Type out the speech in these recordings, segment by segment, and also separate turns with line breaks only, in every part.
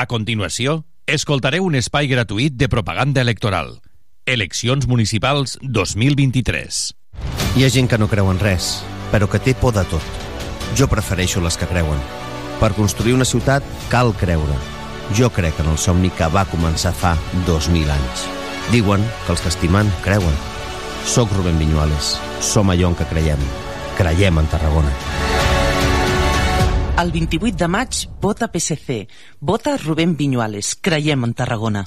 A continuació, escoltareu un espai gratuït de propaganda electoral. Eleccions municipals 2023.
Hi ha gent que no creu en res, però que té por de tot. Jo prefereixo les que creuen. Per construir una ciutat cal creure. Jo crec en el somni que va començar fa 2.000 anys. Diuen que els que estimen creuen. Soc Rubén Viñuales. Som allò en què creiem. Creiem en Tarragona.
El 28 de maig, vota PSC. Vota Rubén Viñuales. Creiem en Tarragona.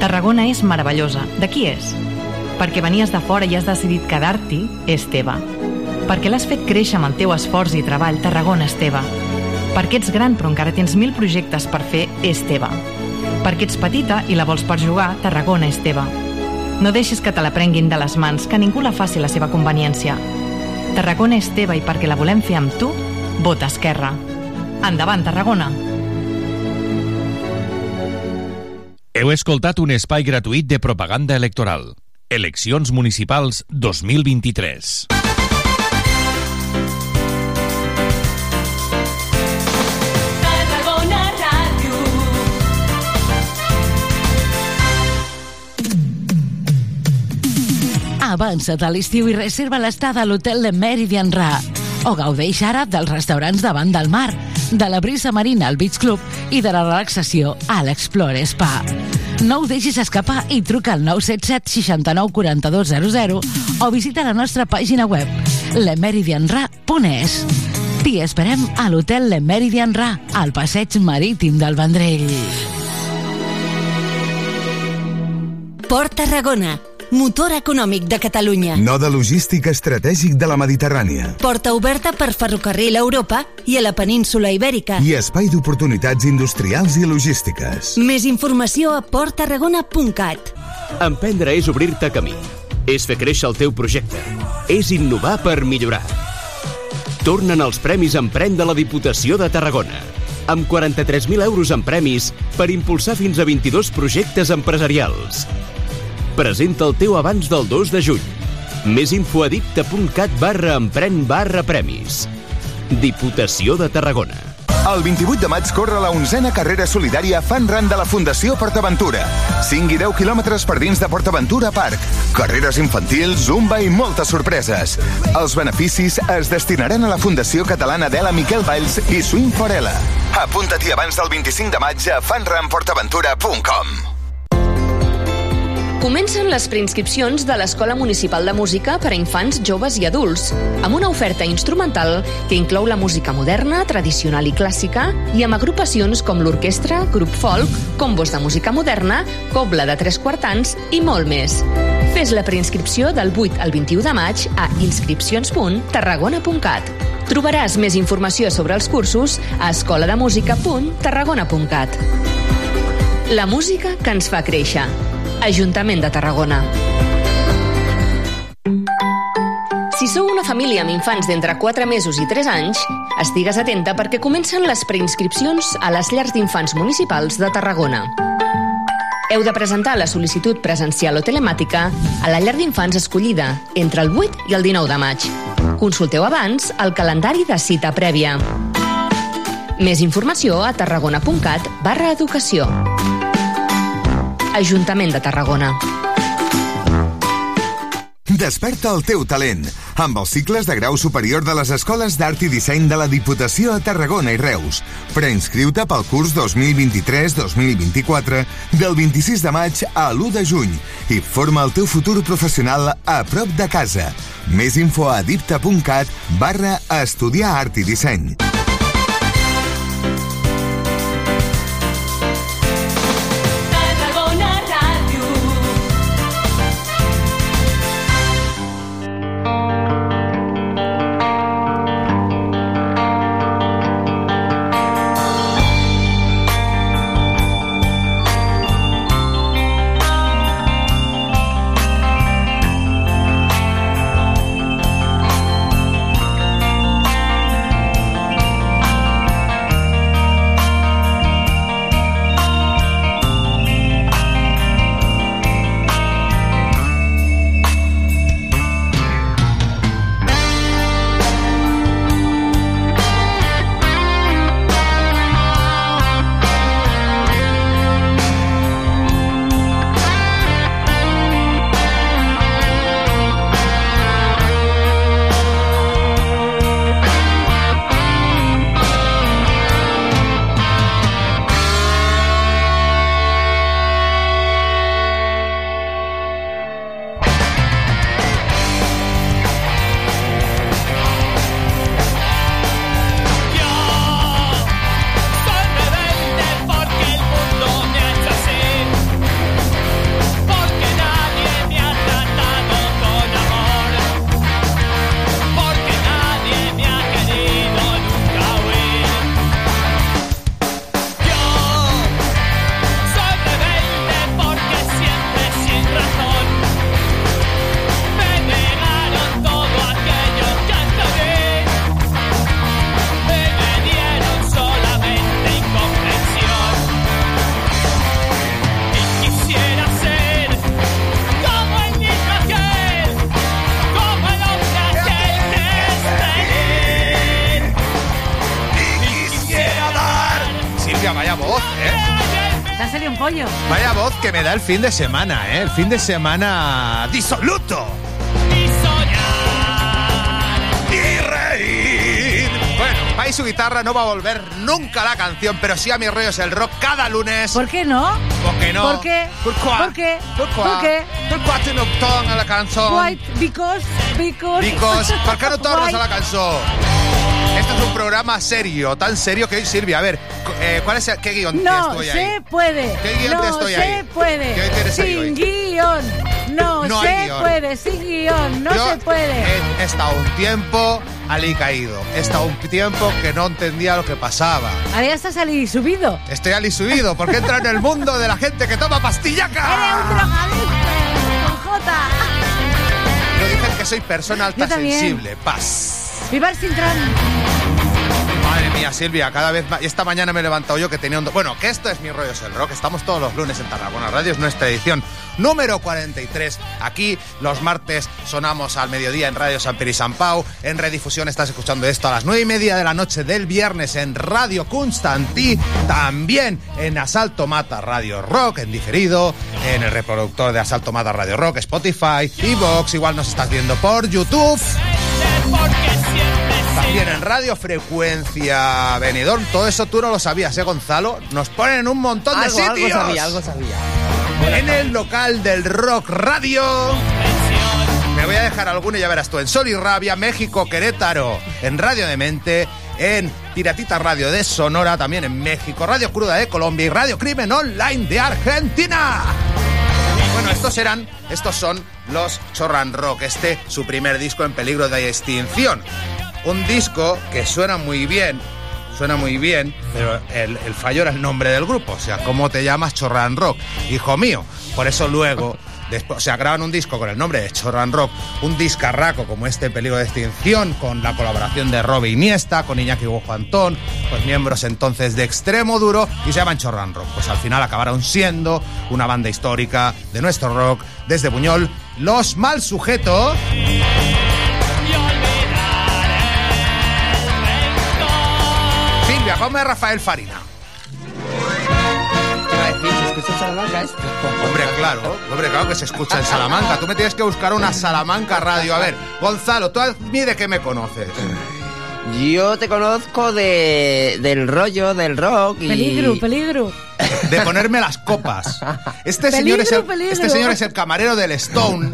Tarragona és meravellosa. De qui és? Perquè venies de fora i has decidit quedar-t'hi, és teva. Perquè l'has fet créixer amb el teu esforç i treball, Tarragona és teva. Perquè ets gran però encara tens mil projectes per fer, és teva. Perquè ets petita i la vols per jugar, Tarragona és teva. No deixis que te la prenguin de les mans, que ningú la faci la seva conveniència. Tarragona és teva i perquè la volem fer amb tu, vota Esquerra. Endavant, Tarragona!
Heu escoltat un espai gratuït de propaganda electoral. Eleccions municipals 2023.
Tarragona Ràdio.
Avança't a l'estiu i reserva l'estada a l'hotel de Meridian Ra. O gaudeix ara dels restaurants davant del mar, de la brisa marina al Beach Club i de la relaxació a l'Explore Spa. No ho deixis escapar i truca al 977 69 42 00 o visita la nostra pàgina web lemeridianra.es. T'hi esperem a l'hotel Le Meridian Ra, al passeig marítim del Vendrell.
Port Tarragona, motor econòmic de Catalunya.
Node logístic estratègic de la Mediterrània.
Porta oberta per ferrocarril a Europa i a la península Ibèrica.
I espai d'oportunitats industrials i logístiques.
Més informació a porttarragona.cat.
Emprendre és obrir-te camí. És fer créixer el teu projecte. És innovar per millorar. Tornen els Premis Emprèn de la Diputació de Tarragona. Amb 43.000 euros en premis per impulsar fins a 22 projectes empresarials. Presenta el teu abans del 2 de juny. Més info a dicta.cat barra empren barra premis. Diputació de Tarragona.
El 28 de maig corre la onzena carrera solidària Fan Run de la Fundació PortAventura. 5 i 10 quilòmetres per dins de PortAventura Park. Carreres infantils, zumba i moltes sorpreses. Els beneficis es destinaran a la Fundació Catalana d'Ela Miquel Valls i Swing for Ela. Apunta-t'hi abans del 25 de maig a fanrunportaventura.com.
Comencen les preinscripcions de l'Escola Municipal de Música per a infants, joves i adults, amb una oferta instrumental que inclou la música moderna, tradicional i clàssica, i amb agrupacions com l'orquestra, grup folk, combos de música moderna, cobla de tres quartans i molt més. Fes la preinscripció del 8 al 21 de maig a inscripcions.tarragona.cat. Trobaràs més informació sobre els cursos a escolademusica.tarragona.cat. La música que ens fa créixer. Ajuntament de Tarragona. Si sou una família amb infants d'entre 4 mesos i 3 anys, estigues atenta perquè comencen les preinscripcions a les llars d'infants municipals de Tarragona. Heu de presentar la sol·licitud presencial o telemàtica a la llar d'infants escollida entre el 8 i el 19 de maig. Consulteu abans el calendari de cita prèvia. Més informació a tarragona.cat barra educació. Ajuntament de Tarragona.
Desperta el teu talent amb els cicles de grau superior de les escoles d'art i disseny de la Diputació a Tarragona i Reus. Preinscriu-te pel curs 2023-2024 del 26 de maig a l'1 de juny i forma el teu futur professional a prop de casa. Més info a dipta.cat barra estudiar art i disseny.
El fin de semana, ¿eh? El fin de semana disoluto. Y. Bueno, y su guitarra no va a volver nunca a la canción, pero sí a mis rollos el rock cada lunes.
¿Por qué no?
¿Por qué no?
¿Por qué?
Pourquoi?
¿Por qué?
Pourquoi?
¿Por qué?
Pourquoi tu no tornes a la canción?
White, because, because...
Because, ¿por qué no tornes
White.
a la canción? Este es un programa serio, tan serio que hoy Silvia, a ver, cu- eh, ¿cuál es el, qué guion
No
tienes tú hoy
se
ahí?
puede.
¿Qué guion
no
tienes tú hoy
se
ahí?
puede.
¿Qué tienes ahí
sin
hoy?
guion. No,
No
se
guion.
puede. Sin guion. No
Yo
se puede.
He, he estado un tiempo alicaído. He estado un tiempo que no entendía lo que pasaba.
Ahora ya estás ali subido.
Estoy alisubido porque entra en el mundo de la gente que toma pastillaca.
Eres un drogadicto. Con J.
Lo dicen que soy persona alta sensible. Paz.
Viva el Sintran.
Silvia, cada vez más. Esta mañana me he levantado yo que tenía un. Bueno, que esto es mi rollo es el rock. Estamos todos los lunes en Tarragona Radio, es nuestra edición número 43. Aquí los martes sonamos al mediodía en Radio San y San Pau. En redifusión estás escuchando esto a las 9 y media de la noche del viernes en Radio Constantí. También en Asalto Mata Radio Rock, en diferido. En el reproductor de Asalto Mata Radio Rock, Spotify, Evox. Igual nos estás viendo por YouTube. En Radio Frecuencia Benidorm. Todo eso tú no lo sabías, ¿eh, Gonzalo? Nos ponen en un montón de
Algo,
sitios.
algo sabía, algo sabía.
En el local del Rock Radio. Me voy a dejar alguno y ya verás tú. En Sol y Rabia, México, Querétaro. En Radio de Mente. En Piratita Radio de Sonora, también en México. Radio Cruda de Colombia y Radio Crimen Online de Argentina. Bueno, estos eran, estos son los Chorran Rock, este su primer disco en peligro de extinción. Un disco que suena muy bien, suena muy bien, pero el, el fallo era el nombre del grupo, o sea, ¿cómo te llamas Chorran Rock? Hijo mío, por eso luego, después, o sea, graban un disco con el nombre de Chorran Rock, un discarraco como este peligro de extinción, con la colaboración de Robbie Iniesta, con Iñaki Guojo Antón, pues miembros entonces de Extremo Duro, y se llaman Chorran Rock. Pues al final acabaron siendo una banda histórica de nuestro rock desde Buñol, Los Mal Sujetos. A Rafael Farina.
Iba a decir, ¿se escucha en Salamanca esto?
Hombre, claro, hombre, claro que se escucha en Salamanca. Tú me tienes que buscar una Salamanca radio. A ver, Gonzalo, ¿tú a mí de qué me conoces?
Yo te conozco de, del rollo del rock y...
Peligro, peligro.
De ponerme las copas. Este señor, es el, este señor es el camarero del Stone.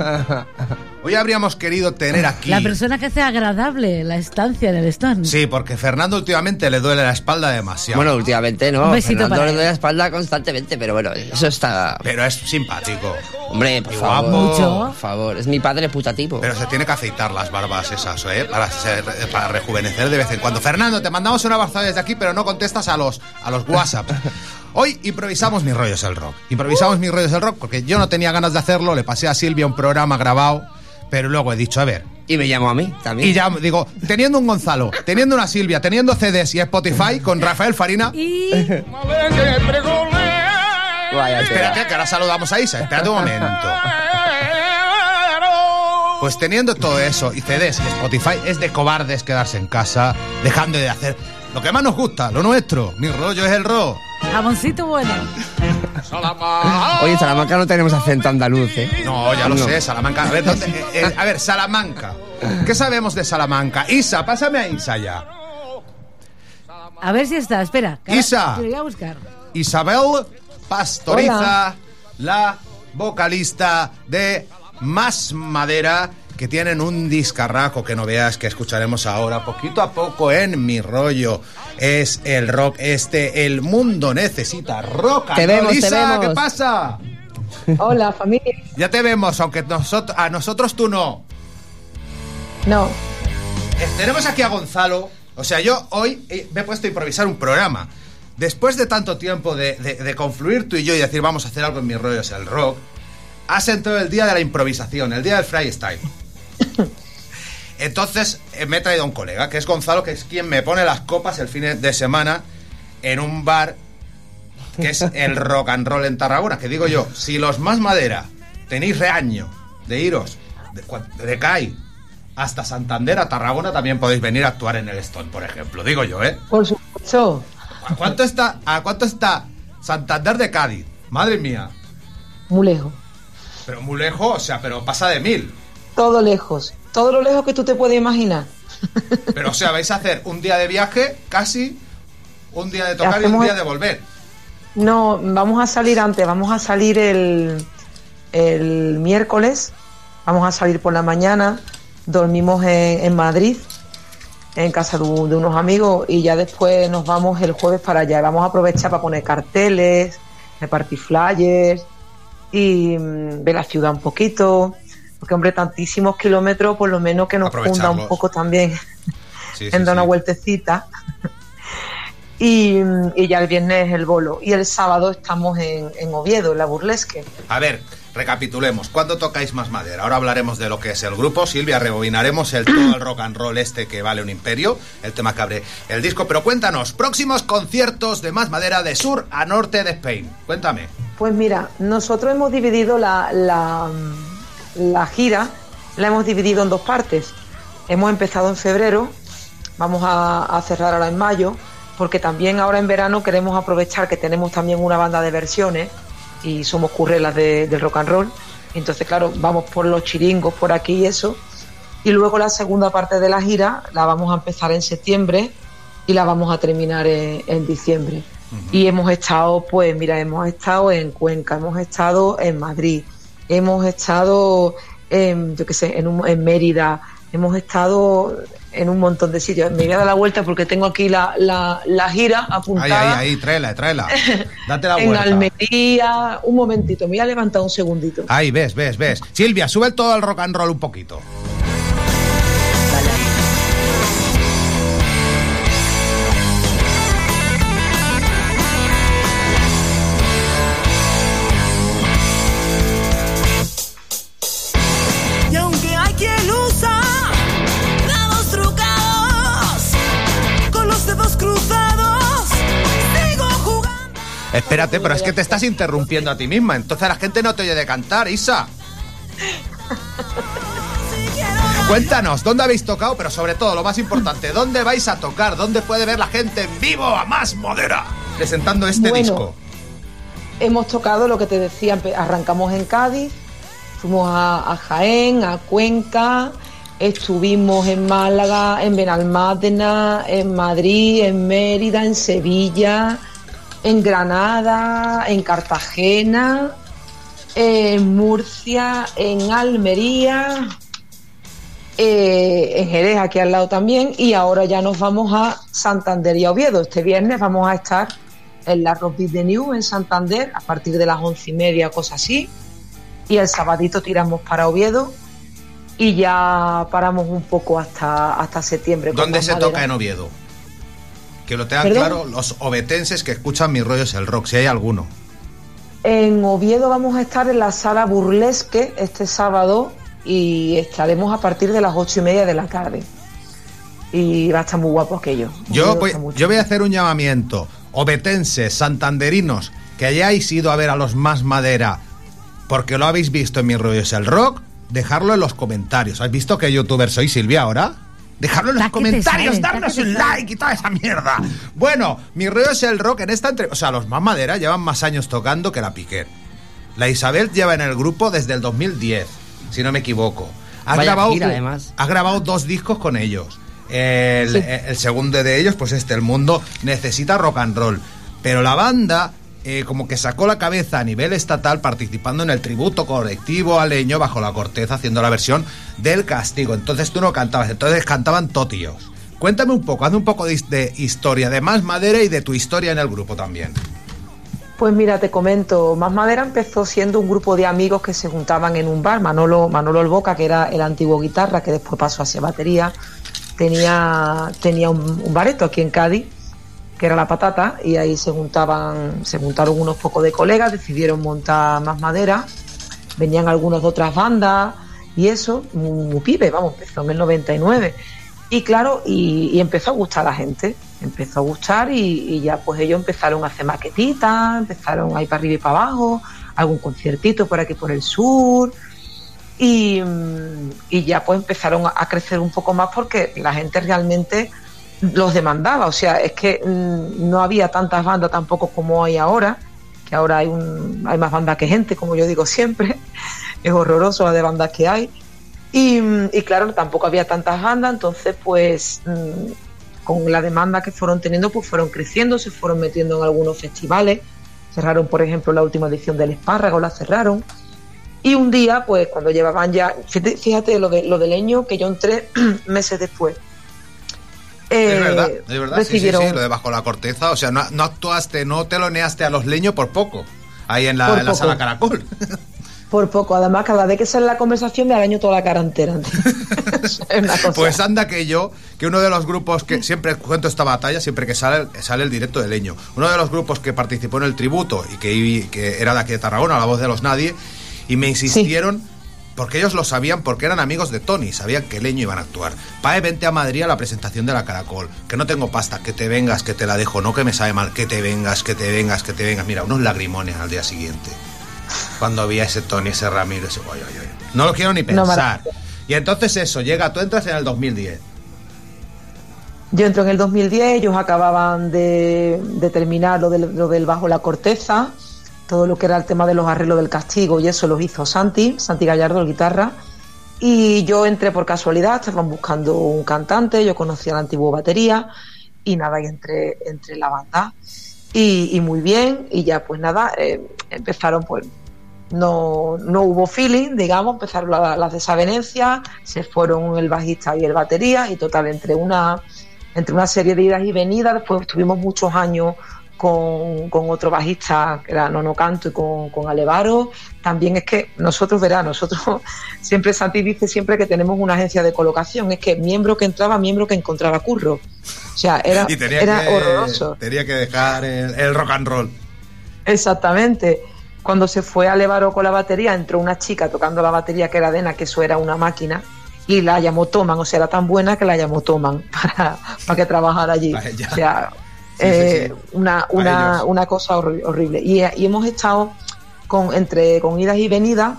Hoy habríamos querido tener aquí.
La persona que hace agradable la estancia en el stand.
Sí, porque Fernando últimamente le duele la espalda demasiado.
Bueno, últimamente no.
Un besito
Fernando
para
le doy la espalda constantemente, pero bueno, eso está...
Pero es simpático.
Hombre, por
Y
favor.
guapo.
Por favor, es mi padre putativo.
Pero se tiene que afeitar las barbas esas, ¿eh? Para, ser- para rejuvenecer de vez en cuando. Fernando, te mandamos un abrazo desde aquí, pero no contestas a los, a los WhatsApp. Hoy improvisamos mis rollos el rock. Improvisamos mis rollos el rock porque yo no tenía ganas de hacerlo. Le pasé a Silvia un programa grabado, pero luego he dicho, a ver.
Y me llamo a mí también.
Y ya digo, teniendo un Gonzalo, teniendo una Silvia, teniendo CDs y Spotify con Rafael Farina.
Y
Vaya.
Espérate, que ahora saludamos a Isa. Espérate un momento. Pues teniendo todo eso y CDs y Spotify, es de cobardes quedarse en casa, dejando de hacer lo que más nos gusta, lo nuestro. Mi rollo es el rock.
Jamoncito bueno.
Oye, en Salamanca no tenemos acento andaluz, ¿eh?
No, ya lo
No.
sé, Salamanca. A ver, ¿dónde- eh, eh, a ver, Salamanca. ¿Qué sabemos de Salamanca? Isa, pásame a Isa ya.
A ver si está, espera. que
Isa.
voy a buscar.
Isabel Pastoriza, la vocalista de Más Madera, que tienen un discarraco que no veas que escucharemos ahora poquito a poco en mi rollo. Es el rock este, el mundo necesita rock.
Te vemos,
roll.
te
Isa,
vemos.
¿qué pasa?
Hola, familia.
Ya te vemos, aunque nosot- a nosotros tú no.
No.
Eh, Tenemos aquí a Gonzalo. O sea, yo hoy eh, me he puesto a improvisar un programa. Después de tanto tiempo de, de- de confluir tú y yo y decir vamos a hacer algo en mis rollos, el rock, has entrado el día de la improvisación, el día del freestyle. Entonces eh, me he traído a un colega, que es Gonzalo, que es quien me pone las copas el fin de semana en un bar que es el rock and roll en Tarragona. Que digo yo, si los más madera tenéis reaño de iros de, de CAI hasta Santander a Tarragona, también podéis venir a actuar en el Stone, por ejemplo. Digo yo, ¿eh?
Por supuesto.
¿A cuánto está, a cuánto está Santander de Cádiz? Madre mía.
Muy lejos.
Pero muy lejos, o sea, pero pasa de mil.
Todo lejos. Todo lo lejos que tú te puedes imaginar.
Pero, o sea, vais a hacer un día de viaje, casi, un día de tocar y un día de volver.
No, vamos a salir antes, vamos a salir el, el miércoles, vamos a salir por la mañana, dormimos en, en Madrid, en casa de, de unos amigos, y ya después nos vamos el jueves para allá. Vamos a aprovechar para poner carteles, repartir flyers y mm, ver la ciudad un poquito, porque hombre, tantísimos kilómetros, por lo menos que nos funda un poco también
Sí, sí,
en dar una
sí.
vueltecita. Y, y ya el viernes el bolo. Y el sábado estamos en, en Oviedo, en la burlesque.
A ver, recapitulemos. ¿Cuándo tocáis más madera? Ahora hablaremos de lo que es el grupo. Silvia, rebobinaremos el todo el rock and roll este que vale un imperio, el tema que abre el disco. Pero cuéntanos, próximos conciertos de más madera de sur a norte de Spain. Cuéntame.
Pues mira, nosotros hemos dividido la, la, la gira, la hemos dividido en dos partes. Hemos empezado en febrero, vamos a, a cerrar ahora en mayo, porque también ahora en verano queremos aprovechar que tenemos también una banda de versiones y somos currelas de- del rock and roll. Entonces, claro, vamos por los chiringos por aquí y eso. Y luego la segunda parte de la gira la vamos a empezar en septiembre y la vamos a terminar en, en diciembre. Y hemos estado, pues mira, hemos estado en Cuenca, hemos estado en Madrid, hemos estado en, yo qué sé, en, un- en Mérida, hemos estado en un montón de sitios. Me voy a dar la vuelta porque tengo aquí la, la, la gira
Ahí,
apuntada.
ahí, ahí, tráela, tráela. Date la
en
vuelta.
Almería, un momentito, me voy a levantar un segundito.
Ahí, ves, ves, ves. Silvia, sube todo el rock and roll un poquito. Espérate, pero es que te estás interrumpiendo a ti misma. Entonces la gente no te oye de cantar, Isa. Cuéntanos, ¿dónde habéis tocado? Pero sobre todo, lo más importante, ¿dónde vais a tocar? ¿Dónde puede ver la gente en vivo a más modera? Presentando este
Bueno.
disco.
Hemos tocado lo que te decía, arrancamos en Cádiz, fuimos a, a Jaén, a Cuenca, estuvimos en Málaga, en Benalmádena, en Madrid, en Mérida, en Sevilla, en Granada, en Cartagena, en Murcia, en Almería, eh, en Jerez, aquí al lado también, y ahora ya nos vamos a Santander y a Oviedo. Este viernes vamos a estar en la Rock Beat de New en Santander a partir de las once y media, cosas así, y el sabadito tiramos para Oviedo y ya paramos un poco hasta, hasta septiembre.
¿Dónde se
madera.
toca en Oviedo? Que lo tengan
¿Perdón?
claro los obetenses que escuchan mis rollos el rock, si hay alguno.
En Oviedo vamos a estar en la sala Burlesque este sábado y estaremos a partir de las ocho y media de la tarde. Y va a estar muy guapo aquello.
Yo voy, yo a hacer un llamamiento. Obetenses, santanderinos, que hayáis ido a ver a los más madera porque lo habéis visto en mis rollos el rock, dejadlo en los comentarios. ¿Has visto qué youtuber soy, Silvia, ahora? Dejadlo en los comentarios, darnos un like y toda esa mierda. Bueno, mi rollo es el rock en esta entre... O sea, los más madera llevan más años tocando que la Piquer. La Isabel lleva en el grupo desde el 2010, si no me equivoco. Ha grabado,
gira, además.
ha grabado dos discos con ellos. El,
Sí.
el segundo de ellos, pues este, El Mundo necesita rock and roll. Pero la banda, eh, como que sacó la cabeza a nivel estatal participando en el tributo colectivo a Leño bajo la corteza, haciendo la versión del castigo. Entonces tú no cantabas, entonces cantaban totíos. Cuéntame un poco, hazme un poco de historia, de más madera y de tu historia en el grupo también.
Pues mira, te comento, Más Madera empezó siendo un grupo de amigos que se juntaban en un bar. Manolo, Manolo El Boca, que era el antiguo guitarra, que después pasó a ser batería, tenía, tenía un, un bareto aquí en Cádiz, que era La Patata, y ahí se juntaban, se juntaron unos pocos de colegas, decidieron montar Más Madera, venían algunos de otras bandas y eso, muy, pibe, vamos, empezó en el 99. Y claro, y, empezó a gustar a la gente, empezó a gustar y, ya pues ellos empezaron a hacer maquetitas, empezaron a ir para arriba y para abajo, algún conciertito por aquí por el sur y, y ya pues empezaron a crecer un poco más porque la gente realmente los demandaba, o sea, es que mm, no había tantas bandas tampoco como hay ahora que ahora hay, un, hay más bandas que gente, como yo digo siempre. Es horroroso la de bandas que hay. Y, y claro, tampoco había tantas bandas, entonces pues mm, con la demanda que fueron teniendo, pues fueron creciendo, se fueron metiendo en algunos festivales. Cerraron, por ejemplo, la última edición del Espárrago, la cerraron. Y un día, pues cuando llevaban ya, fíjate, fíjate lo, de, lo del leño, que yo entré meses después.
Es
Eh,
verdad, es verdad. Sí, sí,
recibieron-
sí, lo de bajo la corteza. O sea, no, no actuaste, no teloneaste a los leños por poco. Ahí en la, en la sala Caracol.
Por poco, además, cada vez que sale la conversación me araño toda la cara entera. es.
Pues anda que yo, que uno de los grupos que siempre cuento esta batalla, siempre que sale, sale el directo de Leño, uno de los grupos que participó en el tributo y que, que era de aquí de Tarragona, la voz de los nadie, y me insistieron, porque ellos lo sabían, porque eran amigos de Tony, sabían que Leño iban a actuar. Pae, vente a Madrid a la presentación de la Caracol, que no tengo pasta, que te vengas, que te la dejo, no que me sabe mal, que te vengas, que te vengas, que te vengas. Mira, unos lagrimones al día siguiente. Cuando vi a ese Tony, ese Ramiro, ese... ay, ay, ay. No lo quiero ni
No,
pensar. y entonces eso, llega, tú entras en el 2010.
Yo entro en el 2010, ellos acababan de, de terminar lo del, lo del bajo la corteza, todo lo que era el tema de los arreglos del castigo y eso lo hizo Santi, Santi Gallardo, el guitarra. Y yo entré por casualidad, estaban buscando un cantante, yo conocía la antigua batería y nada, y entré, entré en la banda. Y, muy bien, y ya pues nada, eh, empezaron pues no, no hubo feeling, digamos, empezaron la- las desavenencias, se fueron el bajista y el batería, y total, entre una, entre una serie de idas y venidas, después estuvimos muchos años con, con otro bajista, que era Nono Canto, y con, con Alevaro. También es que nosotros, verá, nosotros siempre Santi dice siempre que tenemos una agencia de colocación, es que miembro que entraba, miembro que encontraba curro. O sea, era,
y tenía,
era
que,
horroroso.
tenía que dejar el, el rock and roll.
Exactamente. Cuando se fue a Levaro con la batería, entró una chica tocando la batería que era Dena, que eso era una máquina, y la llamó Toman, o sea, era tan buena que la llamó Toman para, para que trabajara allí. O sea, eh. Una, una, una cosa horri- horrible. Y, y hemos estado con, entre con idas y venidas.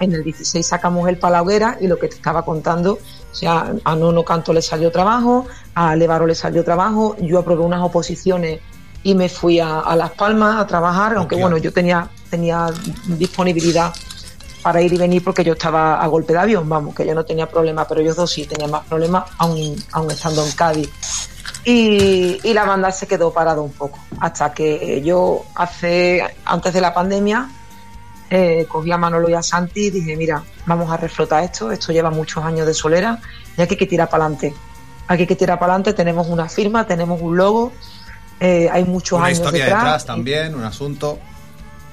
En el 16 sacamos el Palaguera y lo que te estaba contando, o sea, a Nono Canto le salió trabajo, a Levaro le salió trabajo, yo aprobé unas oposiciones y me fui a, a Las Palmas a trabajar, aunque bueno, yo tenía, tenía disponibilidad para ir y venir porque yo estaba a golpe de avión, vamos, que yo no tenía problema, pero ellos dos sí tenían más problemas, aún, aún estando en Cádiz. Y, y la banda se quedó parada un poco, hasta que yo hace, antes de la pandemia, eh, cogí a Manolo y a Santi y dije, mira, vamos a reflotar esto, esto lleva muchos años de solera y aquí hay que tirar para adelante. Aquí hay que tirar para adelante, tenemos una firma, tenemos un logo, eh, hay muchos
Una
años
historia
detrás.
detrás también, un asunto.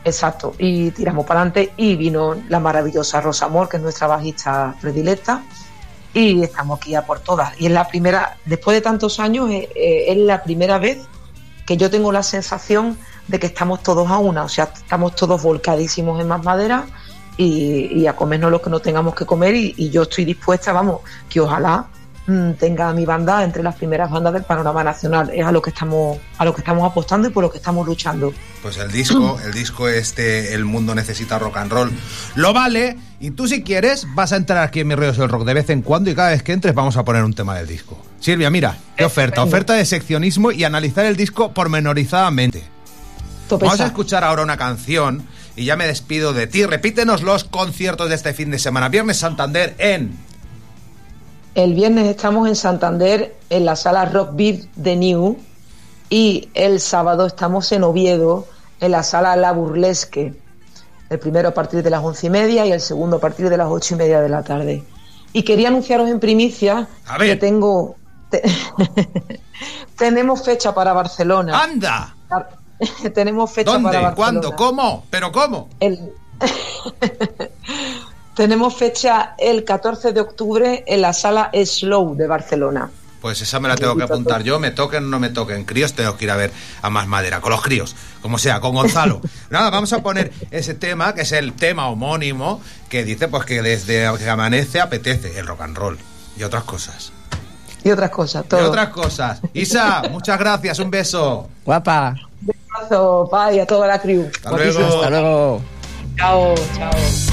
Exacto, y tiramos para adelante y vino la maravillosa Rosa Amor, que es nuestra bajista predilecta, y estamos aquí a por todas. Y es la primera, después de tantos años, eh, eh, es la primera vez que yo tengo la sensación de que estamos todos a una, o sea, estamos todos volcadísimos en más madera y, a comernos lo que no tengamos que comer y, y yo estoy dispuesta, vamos, que ojalá tenga a mi banda entre las primeras bandas del panorama nacional. Es a lo que estamos, a lo que estamos apostando y por lo que estamos luchando.
Pues el disco, el disco este, El mundo necesita rock and roll, lo vale. Y tú si quieres vas a entrar aquí en mis ríos del rock de vez en cuando y cada vez que entres vamos a poner un tema del disco. Silvia, mira, qué oferta, oferta de seccionismo y analizar el disco pormenorizadamente. Vamos a escuchar ahora una canción y ya me despido de ti. Repítenos los conciertos de este fin de semana. Viernes Santander en
El viernes estamos en Santander en la sala Rock Beat de New y el sábado estamos en Oviedo en la sala La Burlesque. El primero a partir de las once y media y el segundo a partir de las ocho y media de la tarde. Y quería anunciaros en primicia que tengo te- tenemos fecha para Barcelona.
¡Anda!
tenemos fecha para
¿Dónde?
Barcelona.
¿Cuándo? ¿Cómo? ¿Pero cómo?
El- tenemos fecha el 14 de octubre en la sala Slow de Barcelona.
Pues esa me la tengo que apuntar yo, me toquen o no me toquen. Críos tengo que ir a ver a más madera, con los críos, como sea, con Gonzalo. Nada, vamos a poner ese tema, que es el tema homónimo, que dice pues que desde que amanece apetece el rock and roll y otras cosas.
Y otras cosas,
Y
todo.
otras cosas. Isa, muchas gracias, un beso.
Guapa.
Un abrazo, bye, y a toda la crew.
Hasta luego.
Hasta luego.
Chao, chao.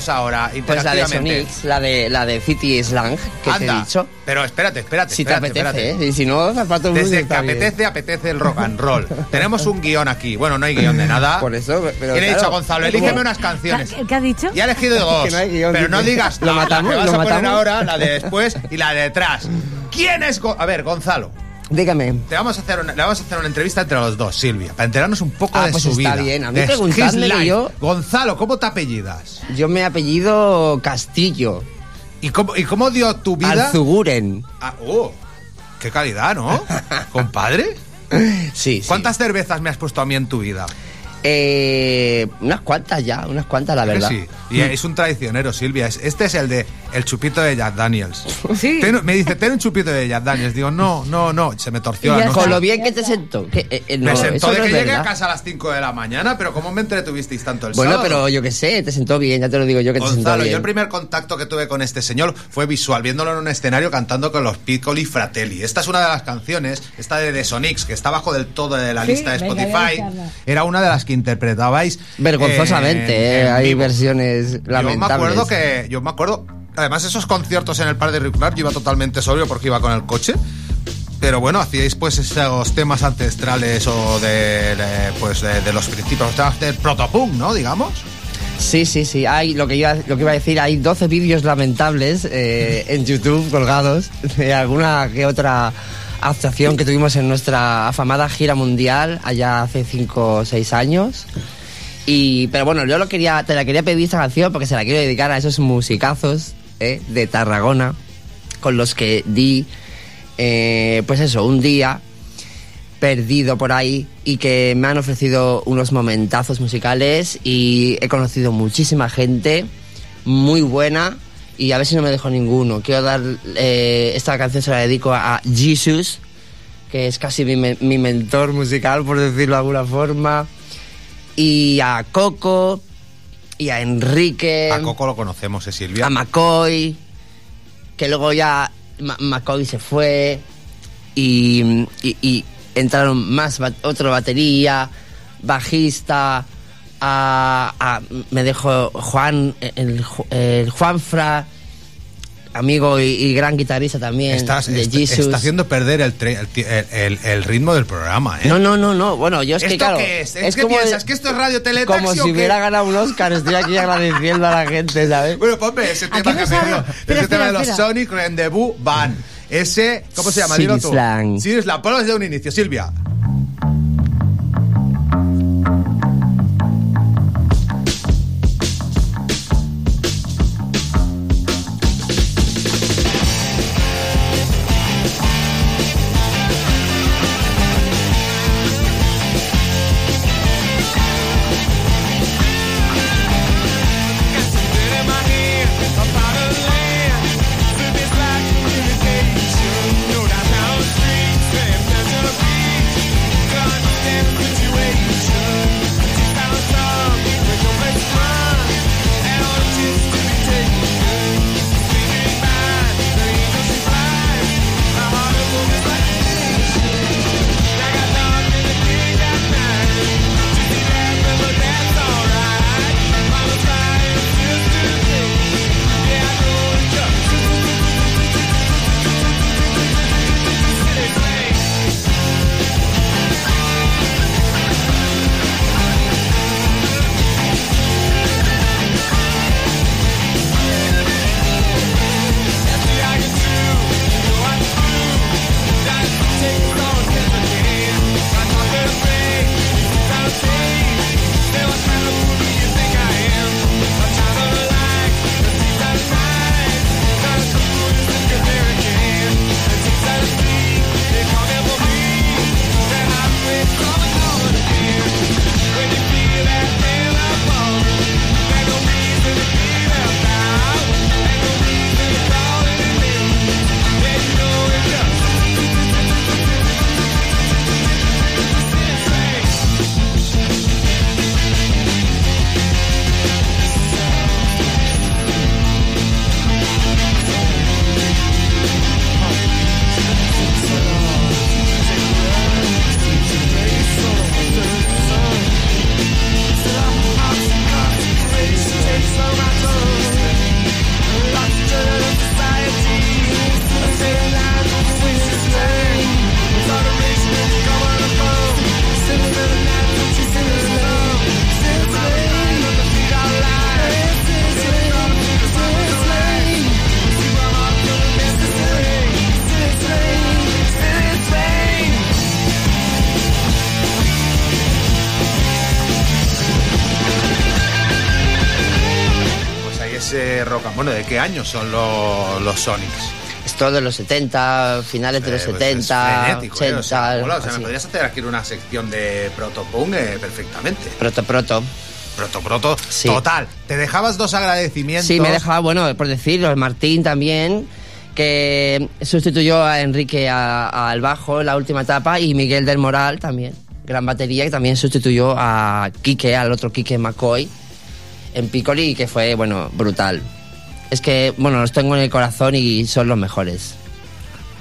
Pues-
¿Qué ponemos ahora
Pues la de? Sonics, la de, la de City Slang, que te he
Anda,
dicho.
Pero espérate, espérate.
Si te
espérate,
apetece,
espérate.
¿eh? Y si no, zapato
Desde que
bien.
apetece, apetece el rock and roll. Tenemos un guion aquí. Bueno, no hay guion de nada.
Por eso, pero
¿Quién le he dicho a Gonzalo?
¿cómo?
Elígeme unas canciones.
¿Qué ha dicho?
Y ha elegido dos.
Que no hay guion,
pero no digas
Lo
la- la
matamos,
que vas
lo
a poner
matamos.
ahora, la de después y la de detrás. ¿Quién es? Go- a ver, Gonzalo.
Dígame.
Te vamos a hacer una, le vamos a hacer una entrevista entre los dos, Silvia, para enterarnos un poco
Ah,
de
pues
su
está
vida.
bien. A mí preguntadme yo-
Gonzalo, ¿cómo te apellidas?
Yo me apellido Castillo.
¿Y cómo, y cómo dio tu vida?
Alzuguren.
Ah, oh, qué calidad, ¿no? Compadre.
Sí, sí.
¿Cuántas cervezas me has puesto a mí en tu vida?
Eh, unas cuantas ya, unas cuantas, la verdad.
Sí. Y es un traicionero, Silvia. Es- Este es el de el chupito de Jack Daniels.
Sí.
Ten- me dice, ten un chupito de Jack Daniels. Digo, no, no, no. Se me torció la.
Con lo bien que te sentó. Que, eh, eh,
Me
no,
sentó
eso
de
no
que llegué a casa a las 5 de la mañana, pero ¿cómo me entretuvisteis tanto el
Bueno,
sábado?
pero yo qué sé, te sentó bien, ya te lo digo yo que te sentó
Gonzalo,
bien.
yo el primer contacto que tuve con este señor fue visual, viéndolo en un escenario cantando con los Piccoli Fratelli. Esta es una de las canciones, esta de The Sonics, que está bajo del todo de la
Sí,
lista de Spotify. Era una de las que interpretabais.
Vergonzosamente,
eh,
eh, hay versiones
Yo
lamentables.
me acuerdo que. Yo me acuerdo. Además, esos conciertos en el par de Club yo iba totalmente sobrio porque iba con el coche. Pero bueno, hacíais pues esos temas ancestrales o de, de, pues de, de los principios, del protopunk, ¿no? Digamos.
Sí, sí, sí. Hay, lo, que iba, lo que iba a decir, hay 12 vídeos lamentables eh, en YouTube colgados de alguna que otra actuación que tuvimos en nuestra afamada gira mundial allá hace 5 o 6 años. Y, pero bueno, yo lo quería, te la quería pedir esta canción porque se la quiero dedicar a esos musicazos eh, de Tarragona con los que di, eh, pues eso, un día perdido por ahí y que me han ofrecido unos momentazos musicales y he conocido muchísima gente muy buena y a ver si no me dejo ninguno. Quiero dar eh, esta canción se la dedico a Jesus, que es casi mi, me- mi mentor musical, por decirlo de alguna forma, y a Coco y a Enrique,
A Coco lo conocemos, ¿eh, Silvia?
a McCoy, que luego ya Ma- McCoy se fue y, y- y entraron más, ba- otro batería, bajista, a, a- me dejó Juan, el, el Juanfra, amigo y, y gran guitarrista también
Estás,
de
est-
Jesus.
está haciendo perder el, el el- el- ritmo del programa, ¿eh?
No, no, no, no. Bueno, yo es que
¿Esto
claro.
qué es? ¿Es que piensas que esto es Radio Teletaxi
Como
o
si
qué?
hubiera ganado un Oscar. Estoy aquí agradeciendo a la gente, ¿sabes?
Bueno, ponme ese tema
Aquí
que.
Espera,
Ese tema de los. Sonic Rendezvous Van. Ese, ¿cómo se llama? Dilo tú.
Slang.
Sí, es la ponlo desde un inicio, Silvia. Qué año son los, los Sonics?
Es todo de los 70, finales de los
Eh, pues
70,
es frenético, eh,
80.
o sea, mola, o sea, me podrías hacer aquí una sección de protopunk eh, perfectamente.
Proto, proto.
Proto, proto. Total, te dejabas dos agradecimientos.
Sí, me dejaba, bueno, por decirlo, Martín también, que sustituyó a Enrique al bajo en la última etapa, y Miguel del Moral también, gran batería, que también sustituyó a Quique, al otro Quique McCoy, en Piccoli, que fue, bueno, brutal. Es que, bueno, los tengo en el corazón y son los mejores.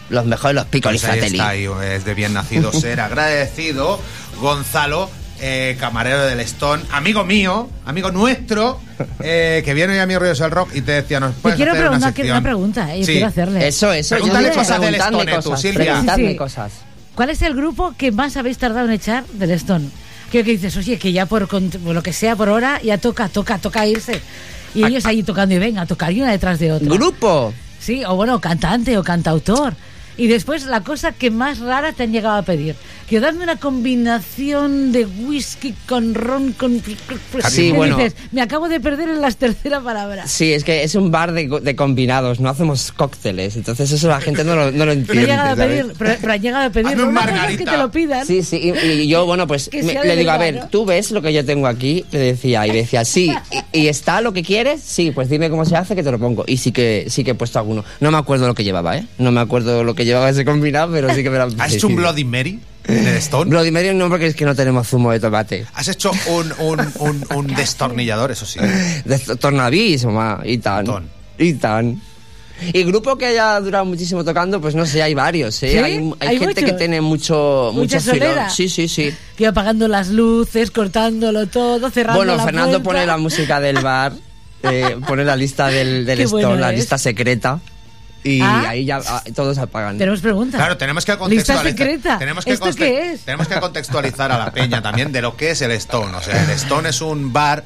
Los mejores, los Piccoli
Pues ahí
Fratelli.
está, y es de bien nacido ser agradecido. Gonzalo, eh, camarero del Stone, amigo mío, amigo nuestro, eh, que viene hoy a mi rollo del rock y te decía, nos puedes
quiero
hacer una
que- una pregunta, eh, yo
Sí.
quiero hacerle.
Eso, eso.
Pregúntale cosas del Stone, tú,
cosas,
Silvia.
preguntadme
Sí, sí.
cosas.
¿Cuál es el grupo que más habéis tardado en echar del Stone? Creo que dices, oye, que ya por, por lo que sea por hora, ya toca, toca, toca irse. Y ellos ahí tocando y venga, a tocar y una detrás de otra.
¿Grupo?
Sí, o bueno, cantante o cantautor. Y después la cosa que más rara te han llegado a pedir. Que dadme una combinación de whisky con ron, con...
Sí, bueno.
dices, me acabo de perder en las tercera palabra.
Sí, es que es un bar de, de combinados, no hacemos cócteles, entonces eso la gente no lo, no lo
Pero,
entiende.
he llegado a
¿sabes?
pedir, pero, pero han llegado a pedir. Una cosa es que te lo pidan.
Sí, sí, y, y yo, bueno, pues me- le digo, a ver,
¿no?
¿tú ves lo que yo tengo aquí? Le decía, y decía, sí, y, y está lo que quieres? Sí, pues dime cómo se hace que te lo pongo. Y sí que, sí que he puesto alguno. No me acuerdo lo que llevaba, ¿eh? No me acuerdo lo que llevaba ese combinado, pero sí que me lo
¿Has
sí,
hecho un. Bloody Mary del Stone?
Bloody Mary no, porque es que no tenemos zumo de tomate.
¿Has hecho un, un, un, un destornillador, eso sí?
Tornavís, mamá, y tan. Y tan. Y grupo que haya durado muchísimo tocando, pues no sé, hay varios, ¿eh?
¿Sí?
Hay, hay
¿Hay
gente que tiene mucho, mucho filón. Sí, sí, sí.
Que iba apagando las luces, cortándolo todo, cerrando
Bueno,
la
Fernando
puerta.
pone la música del bar, eh, pone la lista del, del Stone,
bueno
la
es.
lista secreta. Y
Ah.
ahí ya ah, todos apagan.
Tenemos pregunta.
Claro, tenemos que
Lista
contextualizar.
secreta.
Tenemos que,
¿Esto qué es?
tenemos que contextualizar a la peña también de lo que es el Stone. O sea, el Stone es un bar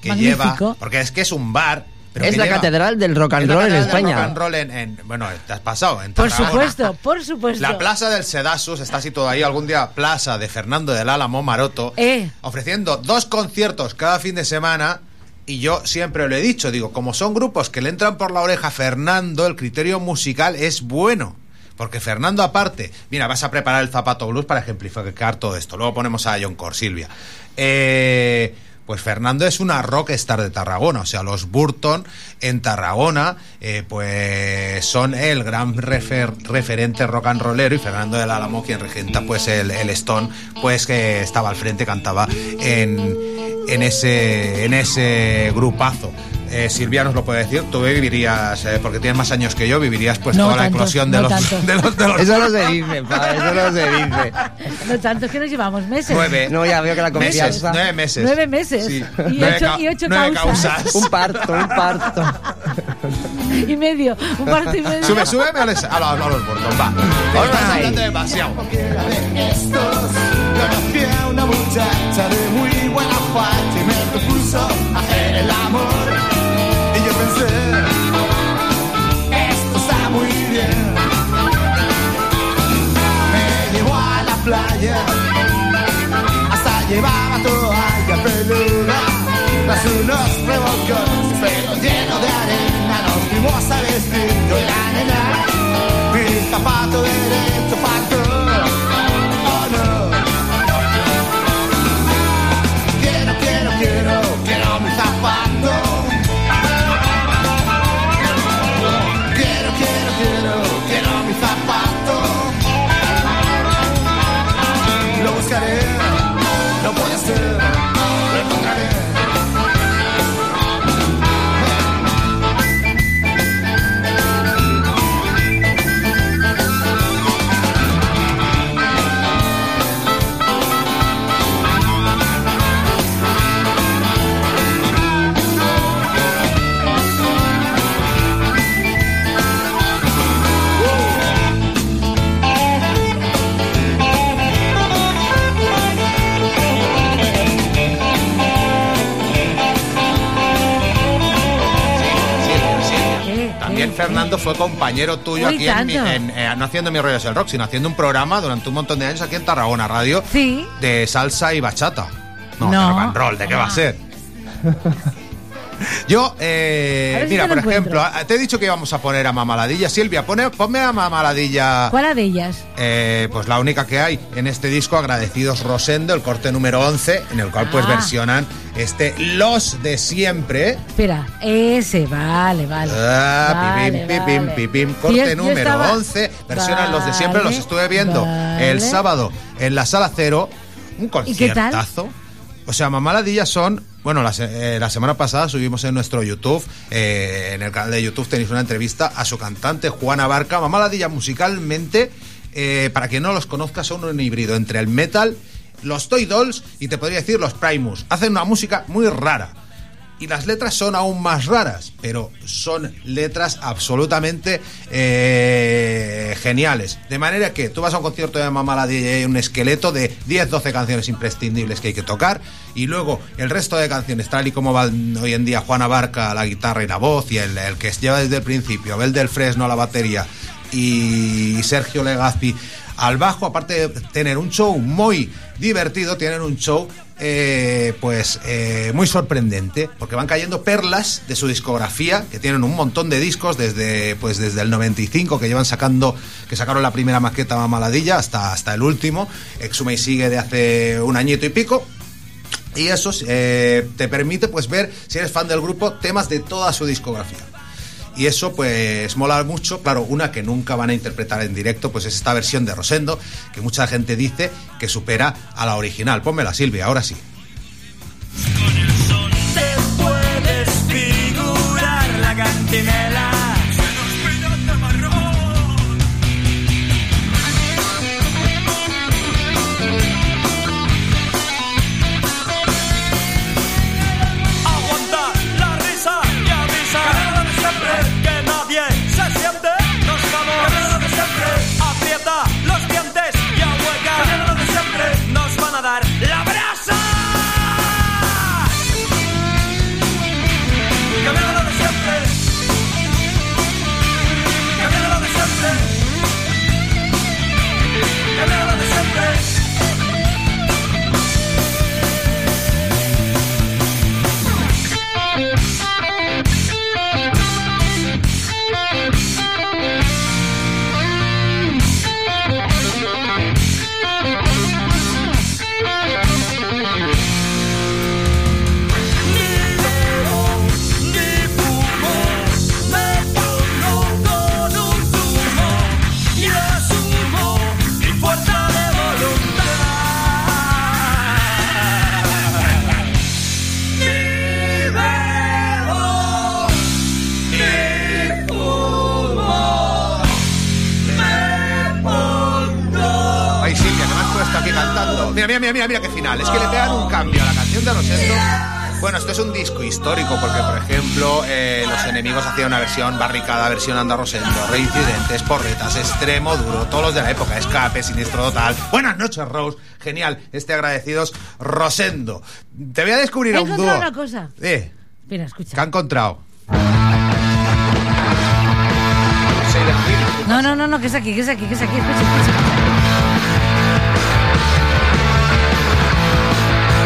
que
Magnífico.
lleva. Porque es que es un bar. pero
es la
lleva-
catedral del rock and
es la
roll en
catedral del
España.
rock and roll en, en- bueno, te has pasado. En
Por supuesto, por supuesto.
La plaza del Sedasus está situada ahí algún día, plaza de Fernando del Álamo Maroto,
Eh.
ofreciendo dos conciertos cada fin de semana. Y yo siempre lo he dicho, digo, como son grupos que le entran por la oreja a Fernando, el criterio musical es bueno. Porque Fernando, aparte, mira, vas a preparar el zapato blues para ejemplificar todo esto. Luego ponemos a John Cor, Silvia. Eh, pues Fernando es una rockstar de Tarragona. O sea, los Burton en Tarragona, eh, pues son el gran refer- referente rock and rollero. Y Fernando del Álamo, quien regenta pues el, el Stone, pues que estaba al frente, cantaba en, en, ese, en ese grupazo. Eh, Silvia nos lo puede decir, tú vivirías, eh, porque tienes más años que yo, vivirías pues
No
toda la
tantos,
eclosión de,
no
los, de los de los
Eso no se dice, pa, eso no se dice.
No tanto, es que nos llevamos meses.
Nueve.
No, ya veo que la
meses,
confianza.
nueve meses.
Nueve meses.
Sí.
Y,
Nueve
ocho,
ca-
y ocho
nueve
causas.
causas.
Un parto, un parto.
y medio. Un parto y medio.
Sube, súbeme a los, a los, a los Burton, va. Estás hablando demasiado.
Estos conocí a una muchacha de muy buena facha y me propuso hacer el amor. Playa, hasta llevaba toalla peluda. Tras unos revolcones, pelo lleno de arena, nos fuimos a vestir y la nena. Mi zapato derecho faltó.
También Fernando fue compañero tuyo
Uy,
aquí en, mi- en, eh, no haciendo mi rollos el rock, sino haciendo un programa durante un montón de años aquí en Tarragona Radio
Sí.
de salsa y bachata. No,
No.
de rock and roll, ¿de qué va a
Ah.
ser? Yo, eh,
si
mira, por ejemplo,
encuentro.
te he dicho que íbamos a poner a Mamaladilla. Silvia, pone, ponme a Mamaladilla.
¿Cuál de ellas?
Eh, pues la única que hay en este disco, Agradecidos Rosendo, el corte número 11, en el cual pues
Ah.
versionan este Los de Siempre.
Espera, ese, vale, vale.
Ah,
Vale,
pipim, pipim,
vale.
pipim,
Yo-
corte
yo
número
estaba-
11, versionan Los de Siempre, los estuve viendo el sábado en la Sala Cero, un
¿Y qué tal?
conciertazo. O sea, Mamaladilla son. Bueno, la, eh, la semana pasada subimos en nuestro YouTube, eh, en el canal de YouTube tenéis una entrevista a su cantante Juana Barca. Mamaladilla musicalmente, eh, para quien no los conozca, son un híbrido entre el metal, los Toy Dolls y te podría decir los Primus. Hacen una música muy rara. Y las letras son aún más raras, pero son letras absolutamente eh, geniales. De manera que tú vas a un concierto de Mamaladilla y hay un esqueleto de 10, 12 canciones imprescindibles que hay que tocar. Y luego el resto de canciones, tal y como va hoy en día Juana Barca, la guitarra y la voz, y el, el que lleva desde el principio, Abel del Fresno a la batería y Sergio Legazpi al bajo, aparte de tener un show muy divertido, tienen un show eh, pues eh, muy sorprendente, porque van cayendo perlas de su discografía, que tienen un montón de discos desde pues desde el 95 que llevan sacando, que sacaron la primera maqueta Mamaladilla hasta, hasta el último, Exuma y sigue de hace un añito y pico. Y eso eh, te permite pues ver, si eres fan del grupo, temas de toda su discografía. Y eso pues mola mucho, claro, una que nunca van a interpretar en directo, pues es esta versión de Rosendo, que mucha gente dice que supera a la original. Pónmela, Silvia, ahora sí.
Figurar la cantinela.
Es que le pegan un cambio a la canción de Rosendo. Bueno, esto es un disco histórico porque, por ejemplo, eh, los enemigos hacían una versión barricada, versión anda Rosendo, reincidentes, porretas, extremo duro, todos los de la época, escape, siniestro total. Buenas noches, Rose. Genial, este agradecidos Rosendo. Te voy a descubrir
He
a un dúo.
una cosa.
Eh,
Mira, escucha.
¿qué ha encontrado?
No, no, no, no, que es aquí, que es aquí, que es aquí. Escucha, escucha.